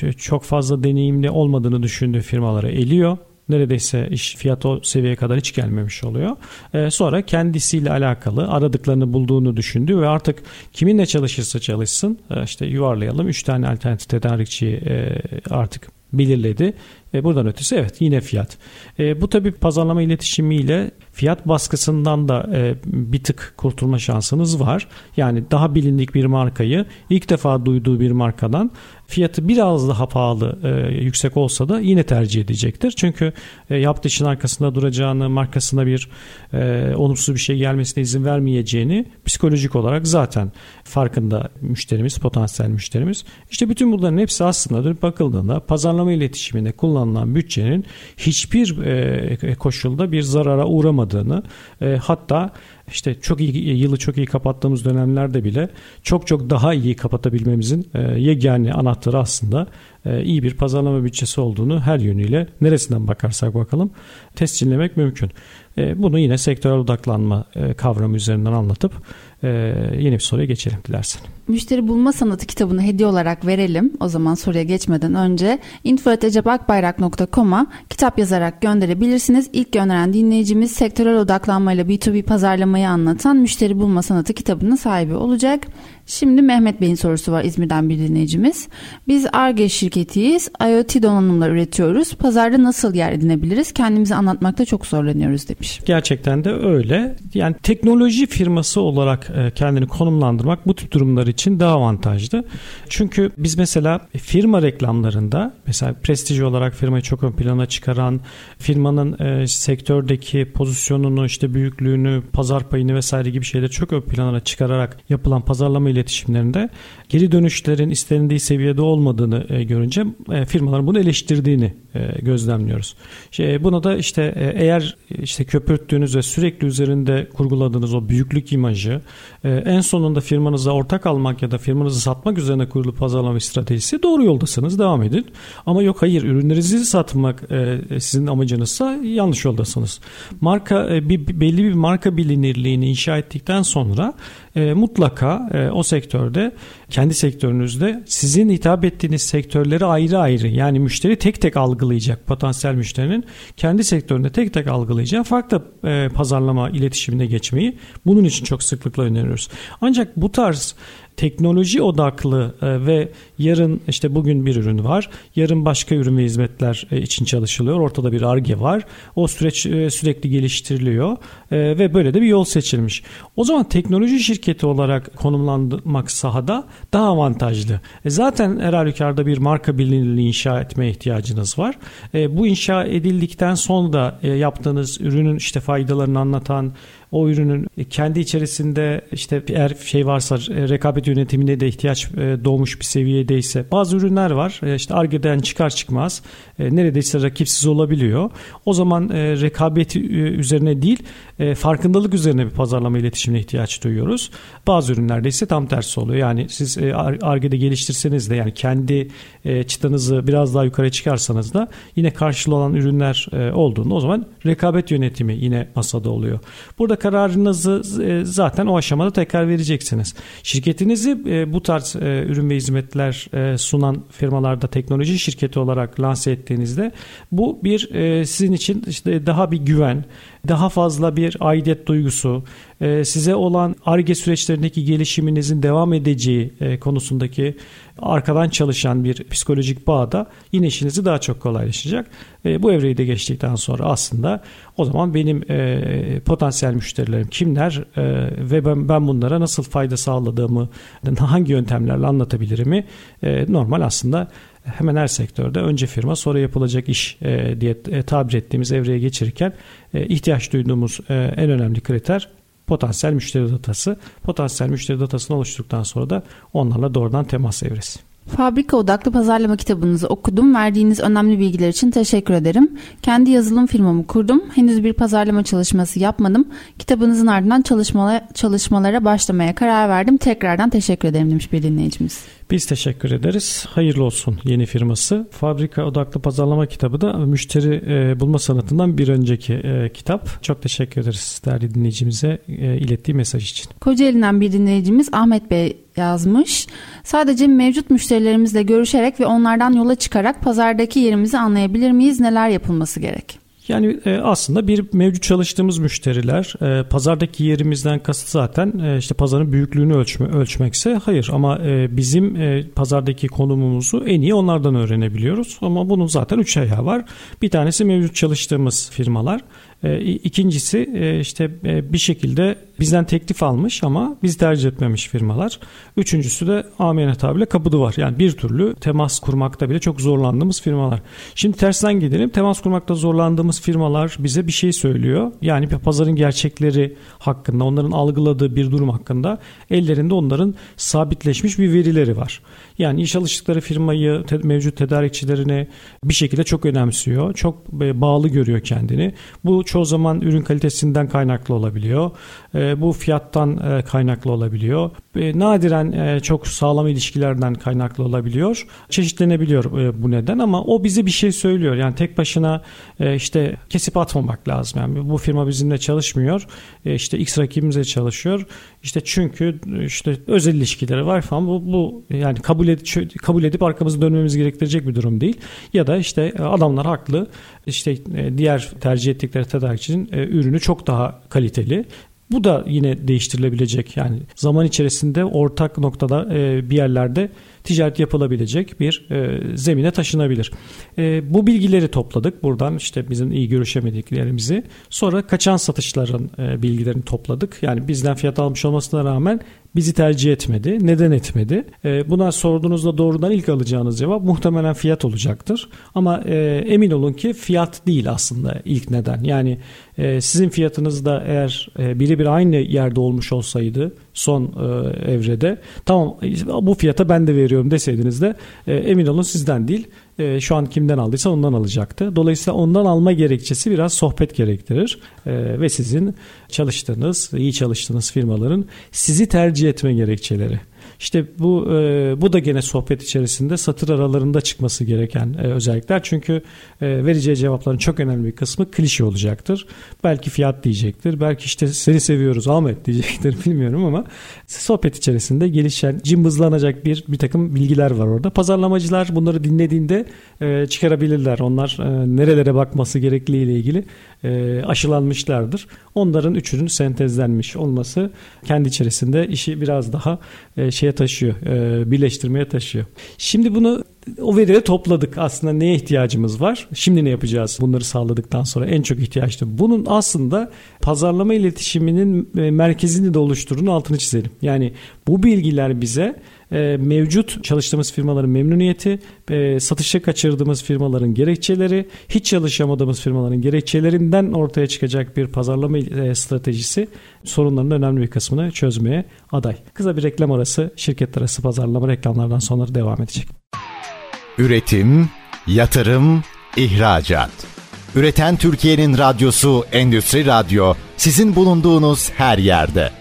S4: e, çok fazla deneyimli olmadığını düşündüğü firmalara eliyor neredeyse iş fiyat o seviyeye kadar hiç gelmemiş oluyor. E, sonra kendisiyle alakalı aradıklarını bulduğunu düşündü ve artık kiminle çalışırsa çalışsın e, işte yuvarlayalım 3 tane alternatif tedarikçiyi e, artık belirledi. E, buradan ötesi evet yine fiyat. E, bu tabi pazarlama iletişimiyle fiyat baskısından da e, bir tık kurtulma şansınız var. Yani daha bilindik bir markayı ilk defa duyduğu bir markadan fiyatı biraz daha pahalı e, yüksek olsa da yine tercih edecektir. Çünkü e, yaptığı işin arkasında duracağını, markasına bir e, olumsuz bir şey gelmesine izin vermeyeceğini psikolojik olarak zaten farkında müşterimiz, potansiyel müşterimiz. İşte bütün bunların hepsi aslında dönüp bakıldığında pazarlama iletişiminde kullanılan bütçenin hiçbir e, koşulda bir zarara uğramadığını e, hatta işte çok iyi yılı çok iyi kapattığımız dönemlerde bile çok çok daha iyi kapatabilmemizin e, yegane anahtarı aslında iyi bir pazarlama bütçesi olduğunu her yönüyle neresinden bakarsak bakalım tescillemek mümkün. E, bunu yine sektörel odaklanma e, kavramı üzerinden anlatıp e, yeni bir soruya geçelim dilersen.
S3: Müşteri bulma sanatı kitabını hediye olarak verelim. O zaman soruya geçmeden önce info.ecebakbayrak.com'a kitap yazarak gönderebilirsiniz. İlk gönderen dinleyicimiz sektörel odaklanmayla B2B pazarlamayı anlatan Müşteri Bulma Sanatı kitabının sahibi olacak. Şimdi Mehmet Bey'in sorusu var İzmir'den bir dinleyicimiz. Biz ARGE şirketiyiz. IoT donanımlar üretiyoruz. Pazarda nasıl yer edinebiliriz? Kendimizi anlatmakta çok zorlanıyoruz demiş.
S4: Gerçekten de öyle. Yani teknoloji firması olarak e, kendini konumlandırmak bu tip durumlar için daha avantajlı. Çünkü biz mesela firma reklamlarında mesela prestij olarak firmayı çok ön plana çıkaran firmanın e, sektördeki pozisyonunu işte büyüklüğünü pazar payını vesaire gibi şeyleri çok ön plana çıkararak yapılan pazarlama iletişimlerinde geri dönüşlerin istendiği seviyede olmadığını e, görünce e, firmaların bunu eleştirdiğini e, gözlemliyoruz. Şey, buna da işte eğer işte köpürttüğünüz ve sürekli üzerinde kurguladığınız o büyüklük imajı en sonunda firmanıza ortak almak ya da firmanızı satmak üzerine kurulu pazarlama stratejisi doğru yoldasınız devam edin. Ama yok hayır ürünlerinizi satmak sizin amacınızsa yanlış yoldasınız. Marka bir belli bir marka bilinirliğini inşa ettikten sonra mutlaka o sektörde kendi sektörünüzde sizin hitap ettiğiniz sektörleri ayrı ayrı yani müşteri tek tek algılayacak potansiyel müşterinin kendi sektöründe tek tek algılayacağı farklı e, pazarlama iletişimine geçmeyi bunun için çok sıklıkla öneriyoruz. Ancak bu tarz teknoloji odaklı e, ve yarın işte bugün bir ürün var. Yarın başka ürün ve hizmetler e, için çalışılıyor. Ortada bir arge var. O süreç e, sürekli geliştiriliyor ve böyle de bir yol seçilmiş. O zaman teknoloji şirketi olarak konumlanmak sahada daha avantajlı. Zaten her halükarda bir marka bilinirliği inşa etmeye ihtiyacınız var. Bu inşa edildikten sonra da yaptığınız ürünün işte faydalarını anlatan o ürünün kendi içerisinde işte eğer şey varsa e, rekabet yönetimine de ihtiyaç e, doğmuş bir seviyedeyse bazı ürünler var e, işte argeden çıkar çıkmaz neredeyse rakipsiz olabiliyor. O zaman rekabet üzerine değil farkındalık üzerine bir pazarlama iletişimine ihtiyaç duyuyoruz. Bazı ürünlerde ise tam tersi oluyor. Yani siz argede geliştirseniz de yani kendi çıtanızı biraz daha yukarı çıkarsanız da yine karşılığı olan ürünler olduğunda o zaman rekabet yönetimi yine masada oluyor. Burada kararınızı e, zaten o aşamada tekrar vereceksiniz. Şirketinizi e, bu tarz e, ürün ve hizmetler sunan firmalarda teknoloji şirketi olarak lanse ettiğinizde bu bir sizin için işte daha bir güven, daha fazla bir aidiyet duygusu, e, size olan ARGE süreçlerindeki gelişiminizin devam edeceği e, konusundaki arkadan çalışan bir psikolojik bağ da yine işinizi daha çok kolaylaşacak. E, bu evreyi de geçtikten sonra aslında o zaman benim potansiyel müşterilerim kimler ve ben bunlara nasıl fayda sağladığımı hangi yöntemlerle anlatabilirimi normal aslında hemen her sektörde önce firma sonra yapılacak iş e, diye e, tabir ettiğimiz evreye geçirirken e, ihtiyaç duyduğumuz en önemli kriter potansiyel müşteri datası. Potansiyel müşteri datasını oluşturduktan sonra da onlarla doğrudan temas evresi.
S3: Fabrika odaklı pazarlama kitabınızı okudum. Verdiğiniz önemli bilgiler için teşekkür ederim. Kendi yazılım firmamı kurdum. Henüz bir pazarlama çalışması yapmadım. Kitabınızın ardından çalışmalara, çalışmalara başlamaya karar verdim. Tekrardan teşekkür ederim demiş bir dinleyicimiz.
S4: Biz teşekkür ederiz. Hayırlı olsun yeni firması. Fabrika odaklı pazarlama kitabı da müşteri e, bulma sanatından bir önceki e, kitap. Çok teşekkür ederiz değerli dinleyicimize e, ilettiği mesaj için.
S3: Kocaeli'nden bir dinleyicimiz Ahmet Bey yazmış. Sadece mevcut müşterilerimizle görüşerek ve onlardan yola çıkarak pazardaki yerimizi anlayabilir miyiz? Neler yapılması gerek?
S4: Yani e, aslında bir mevcut çalıştığımız müşteriler e, pazardaki yerimizden kasıt zaten e, işte pazarın büyüklüğünü ölçme, ölçmekse hayır ama bizim pazardaki konumumuzu en iyi onlardan öğrenebiliyoruz ama bunun zaten üç ayağı var. Bir tanesi mevcut çalıştığımız firmalar. İkincisi işte bir şekilde bizden teklif almış ama biz tercih etmemiş firmalar. Üçüncüsü de amiyane tabirle kapıdı var. Yani bir türlü temas kurmakta bile çok zorlandığımız firmalar. Şimdi tersten gidelim. Temas kurmakta zorlandığımız firmalar bize bir şey söylüyor. Yani pazarın gerçekleri hakkında, onların algıladığı bir durum hakkında ellerinde onların sabitleşmiş bir verileri var. Yani iş alıştıkları firmayı, te- mevcut tedarikçilerini bir şekilde çok önemsiyor. Çok bağlı görüyor kendini. Bu çoğu zaman ürün kalitesinden kaynaklı olabiliyor. E, bu fiyattan e, kaynaklı olabiliyor. E, nadiren çok sağlam ilişkilerden kaynaklı olabiliyor. Çeşitlenebiliyor bu neden ama o bize bir şey söylüyor. Yani tek başına işte kesip atmamak lazım. Yani bu firma bizimle çalışmıyor. İşte X rakibimize çalışıyor. İşte çünkü işte özel ilişkileri var falan. Bu, bu yani kabul edip kabul edip arkamızı dönmemiz gerektirecek bir durum değil. Ya da işte adamlar haklı. İşte diğer tercih ettikleri tedarikçinin ürünü çok daha kaliteli bu da yine değiştirilebilecek. Yani zaman içerisinde ortak noktada e, bir yerlerde ticaret yapılabilecek bir e, zemine taşınabilir. E, bu bilgileri topladık buradan işte bizim iyi görüşemediklerimizi sonra kaçan satışların e, bilgilerini topladık. Yani bizden fiyat almış olmasına rağmen bizi tercih etmedi. Neden etmedi? E, buna sorduğunuzda doğrudan ilk alacağınız cevap muhtemelen fiyat olacaktır. Ama e, emin olun ki fiyat değil aslında ilk neden. Yani e, sizin fiyatınız da eğer e, biri bir aynı yerde olmuş olsaydı son e, evrede tamam bu fiyata ben de veriyorum deseydiniz de e, emin olun sizden değil e, şu an kimden aldıysa ondan alacaktı. Dolayısıyla ondan alma gerekçesi biraz sohbet gerektirir e, ve sizin çalıştığınız, iyi çalıştığınız firmaların sizi tercih etme gerekçeleri. İşte bu e, bu da gene sohbet içerisinde satır aralarında çıkması gereken e, özellikler. Çünkü e, vereceği cevapların çok önemli bir kısmı klişe olacaktır. Belki fiyat diyecektir. Belki işte seni seviyoruz Ahmet diyecektir (laughs) bilmiyorum ama sohbet içerisinde gelişen cımbızlanacak bir bir takım bilgiler var orada. Pazarlamacılar bunları dinlediğinde e, çıkarabilirler. Onlar e, nerelere bakması gerektiği ile ilgili e, aşılanmışlardır. Onların üçünün sentezlenmiş olması kendi içerisinde işi biraz daha e, şeye taşıyor, e, birleştirmeye taşıyor. Şimdi bunu o verileri topladık. Aslında neye ihtiyacımız var? Şimdi ne yapacağız? Bunları sağladıktan sonra en çok ihtiyaçlı. Bunun aslında pazarlama iletişiminin e, merkezini de oluşturduğunu altını çizelim. Yani bu bilgiler bize e, mevcut çalıştığımız firmaların memnuniyeti, e, satışa kaçırdığımız firmaların gerekçeleri, hiç çalışamadığımız firmaların gerekçelerinden ortaya çıkacak bir pazarlama e, stratejisi sorunların önemli bir kısmını çözmeye aday. Kısa bir reklam arası, şirket arası pazarlama reklamlardan sonra devam edecek.
S1: Üretim, yatırım, ihracat. Üreten Türkiye'nin radyosu Endüstri Radyo sizin bulunduğunuz her yerde.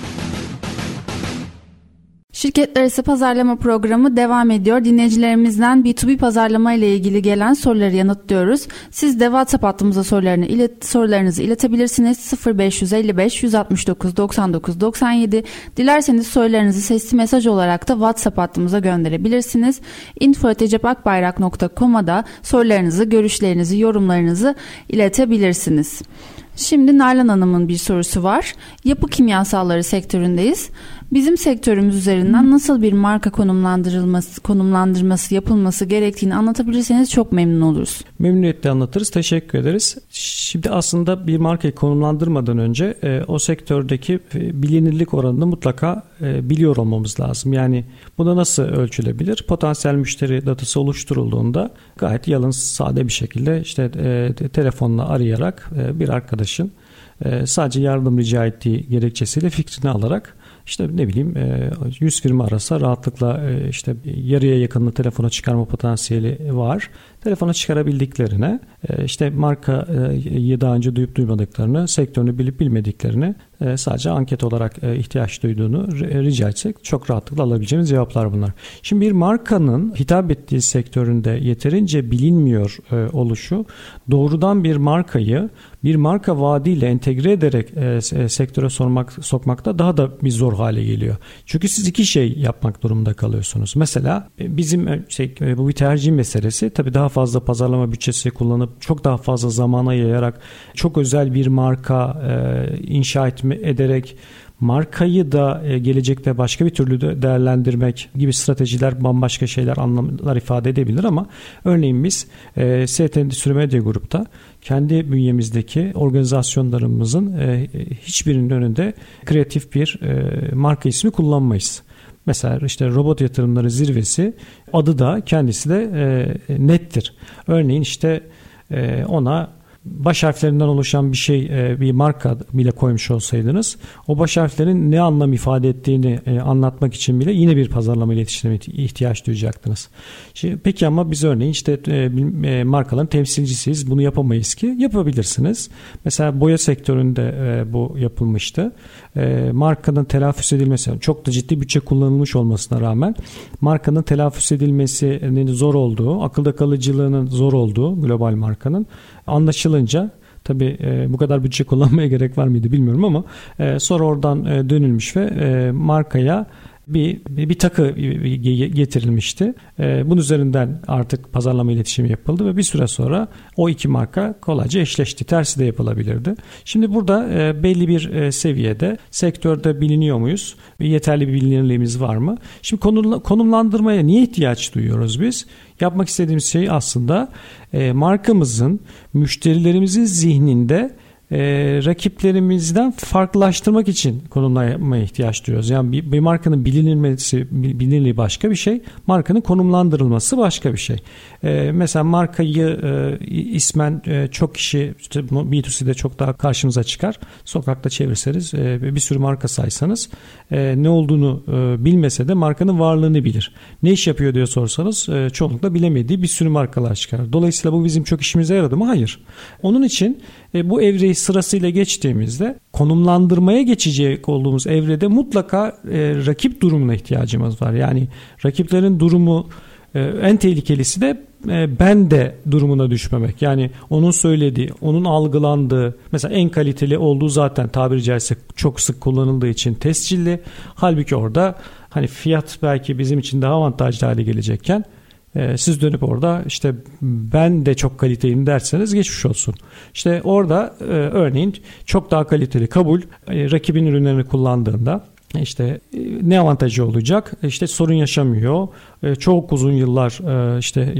S3: Şirketler arası pazarlama programı devam ediyor. Dinleyicilerimizden B2B pazarlama ile ilgili gelen soruları yanıtlıyoruz. Siz de WhatsApp hattımıza sorularını ilet, sorularınızı iletebilirsiniz. 0555 169 99 97 Dilerseniz sorularınızı sesli mesaj olarak da WhatsApp hattımıza gönderebilirsiniz. info.cepakbayrak.com'a da sorularınızı, görüşlerinizi, yorumlarınızı iletebilirsiniz. Şimdi Nalan Hanım'ın bir sorusu var. Yapı kimyasalları sektöründeyiz. Bizim sektörümüz üzerinden nasıl bir marka konumlandırılması, konumlandırması yapılması gerektiğini anlatabilirseniz çok memnun oluruz.
S4: Memnuniyetle anlatırız. Teşekkür ederiz. Şimdi aslında bir markayı konumlandırmadan önce e, o sektördeki e, bilinirlik oranını mutlaka e, biliyor olmamız lazım. Yani buna nasıl ölçülebilir? Potansiyel müşteri datası oluşturulduğunda gayet yalın sade bir şekilde işte e, telefonla arayarak e, bir arkadaşın sadece yardım rica ettiği gerekçesiyle fikrini alarak işte ne bileyim 100 e, firma arasa rahatlıkla e, işte yarıya yakınını telefona çıkarma potansiyeli var. Telefona çıkarabildiklerine e, işte markayı daha önce duyup duymadıklarını, sektörünü bilip bilmediklerini sadece anket olarak ihtiyaç duyduğunu rica etsek çok rahatlıkla alabileceğimiz cevaplar bunlar. Şimdi bir markanın hitap ettiği sektöründe yeterince bilinmiyor oluşu doğrudan bir markayı bir marka vaadiyle entegre ederek e, sektöre sormak, sokmakta daha da bir zor hale geliyor. Çünkü siz iki şey yapmak durumunda kalıyorsunuz. Mesela e, bizim e, şey, e, bu bir tercih meselesi. Tabii daha fazla pazarlama bütçesi kullanıp çok daha fazla zamana yayarak çok özel bir marka e, inşa etme, ederek markayı da e, gelecekte başka bir türlü de değerlendirmek gibi stratejiler bambaşka şeyler anlamlar ifade edebilir ama örneğin biz e, ST Endüstri Medya Grup'ta kendi bünyemizdeki organizasyonlarımızın e, hiçbirinin önünde kreatif bir marka ismi kullanmayız. Mesela işte robot yatırımları zirvesi adı da kendisi de nettir. Örneğin işte ona baş harflerinden oluşan bir şey e, bir marka bile koymuş olsaydınız o baş harflerin ne anlam ifade ettiğini e, anlatmak için bile yine bir pazarlama iletişimine ihtiyaç duyacaktınız. Şimdi, peki ama biz örneğin işte e, markaların temsilcisiyiz bunu yapamayız ki yapabilirsiniz. Mesela boya sektöründe bu yapılmıştı. Markanın telaffuz edilmesi çok da ciddi bütçe kullanılmış olmasına rağmen markanın telaffuz edilmesinin zor olduğu akılda kalıcılığının zor olduğu global markanın anlaşılınca Tabi e, bu kadar bütçe kullanmaya gerek var mıydı bilmiyorum ama e, sonra oradan e, dönülmüş ve e, markaya bir, bir takı getirilmişti. Ee, bunun üzerinden artık pazarlama iletişimi yapıldı ve bir süre sonra o iki marka kolayca eşleşti. Tersi de yapılabilirdi. Şimdi burada e, belli bir e, seviyede sektörde biliniyor muyuz? Yeterli bir bilinirliğimiz var mı? Şimdi konumlandırmaya niye ihtiyaç duyuyoruz biz? Yapmak istediğimiz şey aslında e, markamızın müşterilerimizin zihninde e, rakiplerimizden farklılaştırmak için konumlamaya ihtiyaç duyuyoruz. Yani bir, bir markanın bilinilmesi, bilinirliği başka bir şey, markanın konumlandırılması başka bir şey. E, mesela markayı e, ismen e, çok kişi işte B2C'de çok daha karşımıza çıkar. Sokakta çevirseniz e, bir sürü marka saysanız e, ne olduğunu e, bilmese de markanın varlığını bilir. Ne iş yapıyor diye sorsanız e, çoğunlukla bilemediği bir sürü markalar çıkar. Dolayısıyla bu bizim çok işimize yaradı mı? Hayır. Onun için e, bu evreyi sırasıyla geçtiğimizde konumlandırmaya geçecek olduğumuz evrede mutlaka e, rakip durumuna ihtiyacımız var. Yani rakiplerin durumu e, en tehlikelisi de e, ben de durumuna düşmemek. Yani onun söylediği, onun algılandığı, mesela en kaliteli olduğu zaten tabiri caizse çok sık kullanıldığı için tescilli. Halbuki orada hani fiyat belki bizim için daha avantajlı hale gelecekken e, siz dönüp orada işte ben de çok kaliteyim derseniz geçmiş olsun. İşte orada e, örneğin çok daha kaliteli kabul e, rakibin ürünlerini kullandığında işte e, ne avantajı olacak? E, işte sorun yaşamıyor. E, çok uzun yıllar işte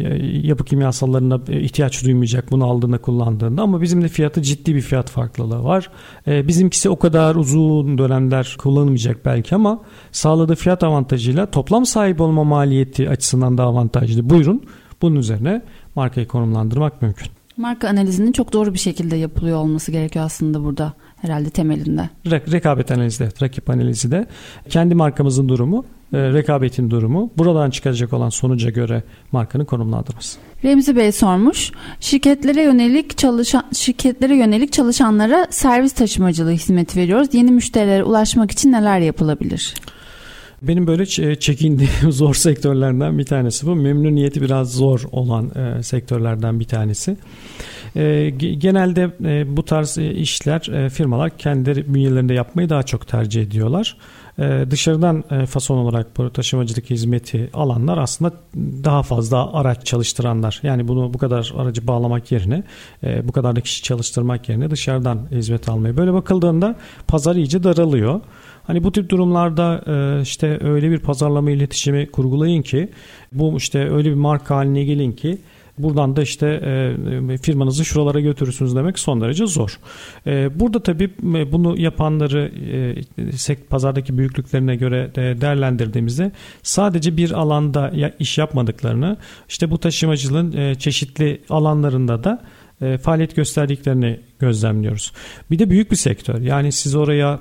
S4: yapı kimyasallarına ihtiyaç duymayacak bunu aldığında kullandığında ama bizim de fiyatı ciddi bir fiyat farklılığı var. Bizimkisi o kadar uzun dönemler kullanılmayacak belki ama sağladığı fiyat avantajıyla toplam sahip olma maliyeti açısından da avantajlı. Buyurun bunun üzerine markayı konumlandırmak mümkün.
S3: Marka analizinin çok doğru bir şekilde yapılıyor olması gerekiyor aslında burada herhalde temelinde.
S4: Re- rekabet analizi de, rakip analizi de. Kendi markamızın durumu, e, rekabetin durumu, buradan çıkacak olan sonuca göre markanın konumlandırması.
S3: Remzi Bey sormuş. Şirketlere yönelik çalışan şirketlere yönelik çalışanlara servis taşımacılığı hizmeti veriyoruz. Yeni müşterilere ulaşmak için neler yapılabilir?
S4: Benim böyle çekindiğim (laughs) zor sektörlerden bir tanesi bu. Memnuniyeti biraz zor olan e, sektörlerden bir tanesi. E, genelde e, bu tarz e, işler e, firmalar kendileri bünyelerinde yapmayı daha çok tercih ediyorlar. E, dışarıdan e, fason olarak bu taşımacılık hizmeti alanlar aslında daha fazla araç çalıştıranlar. Yani bunu bu kadar aracı bağlamak yerine e, bu kadar da kişi çalıştırmak yerine dışarıdan hizmet almayı. Böyle bakıldığında pazar iyice daralıyor. Hani bu tip durumlarda e, işte öyle bir pazarlama iletişimi kurgulayın ki bu işte öyle bir marka haline gelin ki Buradan da işte e, firmanızı şuralara götürürsünüz demek son derece zor. E, burada tabii e, bunu yapanları e, pazardaki büyüklüklerine göre de değerlendirdiğimizde sadece bir alanda iş yapmadıklarını işte bu taşımacılığın e, çeşitli alanlarında da e, faaliyet gösterdiklerini gözlemliyoruz. Bir de büyük bir sektör. Yani siz oraya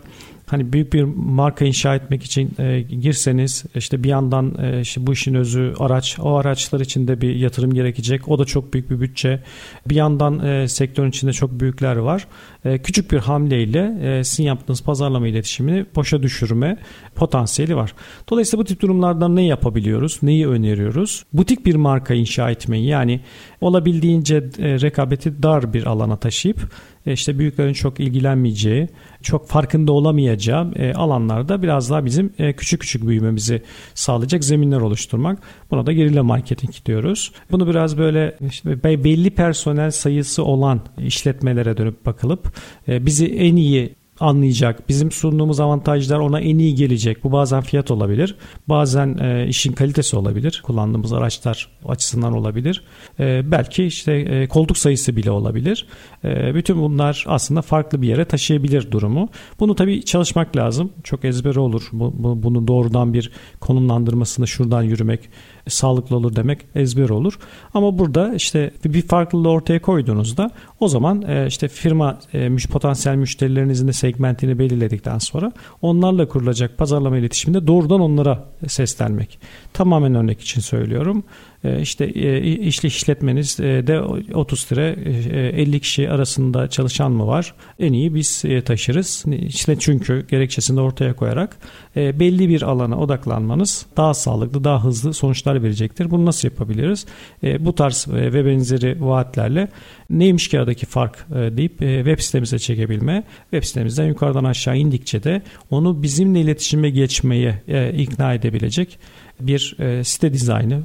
S4: hani büyük bir marka inşa etmek için e, girseniz işte bir yandan e, işte bu işin özü araç o araçlar için de bir yatırım gerekecek o da çok büyük bir bütçe bir yandan e, sektörün içinde çok büyükler var e, küçük bir hamleyle e, sizin yaptığınız pazarlama iletişimini boşa düşürme potansiyeli var. Dolayısıyla bu tip durumlardan ne yapabiliyoruz? Neyi öneriyoruz? Butik bir marka inşa etmeyi yani olabildiğince e, rekabeti dar bir alana taşıyıp işte büyüklerin çok ilgilenmeyeceği, çok farkında olamayacağı e, alanlarda biraz daha bizim e, küçük küçük büyümemizi sağlayacak zeminler oluşturmak. Buna da gerilla marketing diyoruz. Bunu biraz böyle işte belli personel sayısı olan işletmelere dönüp bakılıp bizi en iyi anlayacak. Bizim sunduğumuz avantajlar ona en iyi gelecek. Bu bazen fiyat olabilir. Bazen e, işin kalitesi olabilir. Kullandığımız araçlar açısından olabilir. E, belki işte e, koltuk sayısı bile olabilir. E, bütün bunlar aslında farklı bir yere taşıyabilir durumu. Bunu tabii çalışmak lazım. Çok ezber olur. Bu, bu, bunu doğrudan bir konumlandırmasını şuradan yürümek sağlıklı olur demek ezber olur. Ama burada işte bir farklılığı ortaya koyduğunuzda o zaman e, işte firma e, potansiyel müşterilerinizin de segmentini belirledikten sonra onlarla kurulacak pazarlama iletişiminde doğrudan onlara seslenmek. Tamamen örnek için söylüyorum. E, işte işli işletmeniz de 30 lira 50 kişi arasında çalışan mı var? En iyi biz taşırız. İşte çünkü gerekçesini ortaya koyarak belli bir alana odaklanmanız daha sağlıklı, daha hızlı sonuçlar verecektir. Bunu nasıl yapabiliriz? Bu tarz ve benzeri vaatlerle neymiş ki aradaki fark deyip web sitemize çekebilme. Web sitemizden yukarıdan aşağı indikçe de onu bizimle iletişime geçmeye ikna edebilecek bir e, site dizaynı,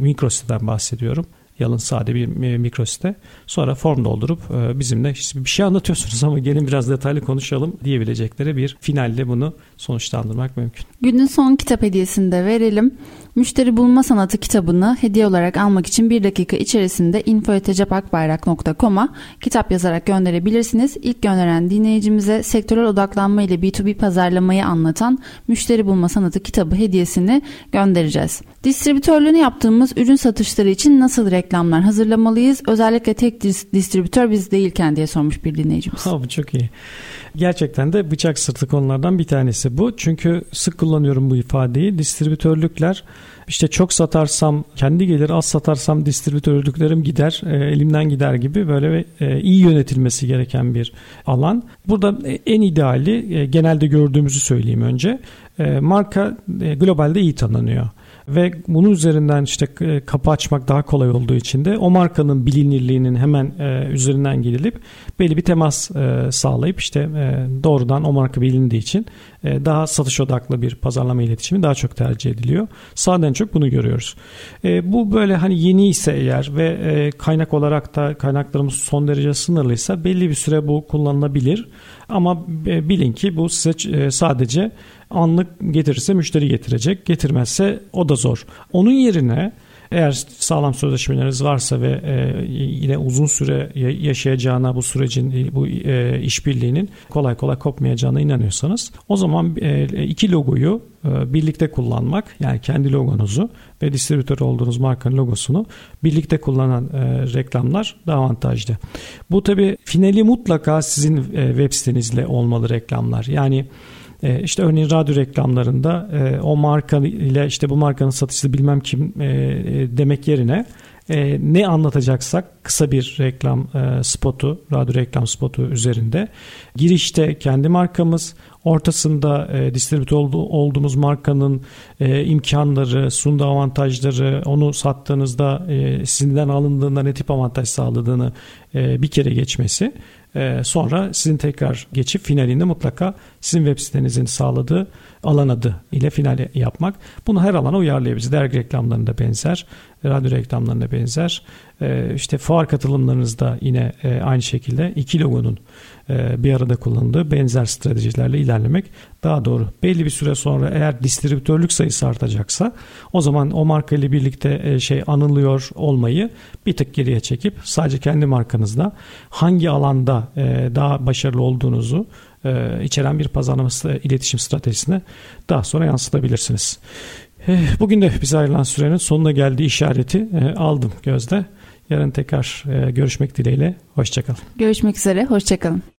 S4: mikro siteden bahsediyorum. Yalın sade bir mikro site. Sonra form doldurup e, bizimle bir şey anlatıyorsunuz (laughs) ama gelin biraz detaylı konuşalım diyebilecekleri bir finalle bunu sonuçlandırmak mümkün.
S3: Günün son kitap hediyesini de verelim. Müşteri Bulma Sanatı kitabını hediye olarak almak için bir dakika içerisinde info.cepakbayrak.com'a kitap yazarak gönderebilirsiniz. İlk gönderen dinleyicimize sektörel odaklanma ile B2B pazarlamayı anlatan Müşteri Bulma Sanatı kitabı hediyesini göndereceğiz. Distribütörlüğünü yaptığımız ürün satışları için nasıl reklamlar hazırlamalıyız? Özellikle tek distribütör biz değilken diye sormuş bir dinleyicimiz.
S4: Ha, bu çok iyi. Gerçekten de bıçak sırtı konulardan bir tanesi bu. Çünkü sık kullanıyorum bu ifadeyi. Distribütörlükler işte çok satarsam kendi gelir az satarsam distribütörlüklerim gider e, elimden gider gibi böyle e, iyi yönetilmesi gereken bir alan. Burada en ideali e, genelde gördüğümüzü söyleyeyim önce. Marka globalde iyi tanınıyor ve bunun üzerinden işte e, kapı açmak daha kolay olduğu için de o markanın bilinirliğinin hemen e, üzerinden gelip belli bir temas e, sağlayıp işte doğrudan o marka bilindiği için daha satış odaklı bir pazarlama iletişimi daha çok tercih ediliyor. Sağdan çok bunu görüyoruz. Bu böyle hani yeni ise eğer ve kaynak olarak da kaynaklarımız son derece sınırlıysa belli bir süre bu kullanılabilir. Ama e, bilin ki bu size sadece anlık getirirse müşteri getirecek. Getirmezse o da zor. Onun yerine eğer sağlam sözleşmeleriniz varsa ve e, yine uzun süre yaşayacağına bu sürecin e, bu e, işbirliğinin kolay kolay kopmayacağına inanıyorsanız o zaman e, iki logoyu e, birlikte kullanmak yani kendi logonuzu ve distribütör olduğunuz markanın logosunu birlikte kullanan e, reklamlar daha avantajlı. Bu tabi finali mutlaka sizin web sitenizle olmalı reklamlar. Yani e, işte örneğin radyo reklamlarında e, o marka ile işte bu markanın satıcısı bilmem kim e, demek yerine ne anlatacaksak kısa bir reklam spotu, radyo reklam spotu üzerinde. Girişte kendi markamız, ortasında e, distribütör olduğumuz markanın imkanları, sunduğu avantajları, onu sattığınızda sizden alındığında ne tip avantaj sağladığını bir kere geçmesi sonra sizin tekrar geçip finalinde mutlaka sizin web sitenizin sağladığı alan adı ile finali yapmak. Bunu her alana uyarlayabiliriz. Dergi reklamlarında benzer, radyo reklamlarında benzer. Ee, işte fuar katılımlarınızda yine e, aynı şekilde iki logonun e, bir arada kullanıldığı benzer stratejilerle ilerlemek daha doğru. Belli bir süre sonra eğer distribütörlük sayısı artacaksa o zaman o marka ile birlikte e, şey anılıyor olmayı bir tık geriye çekip sadece kendi markanızda hangi alanda daha başarılı olduğunuzu içeren bir pazarlama iletişim stratejisine daha sonra yansıtabilirsiniz. Bugün de bize ayrılan sürenin sonuna geldiği işareti aldım gözde. Yarın tekrar görüşmek dileğiyle. Hoşçakalın.
S3: Görüşmek üzere. Hoşçakalın.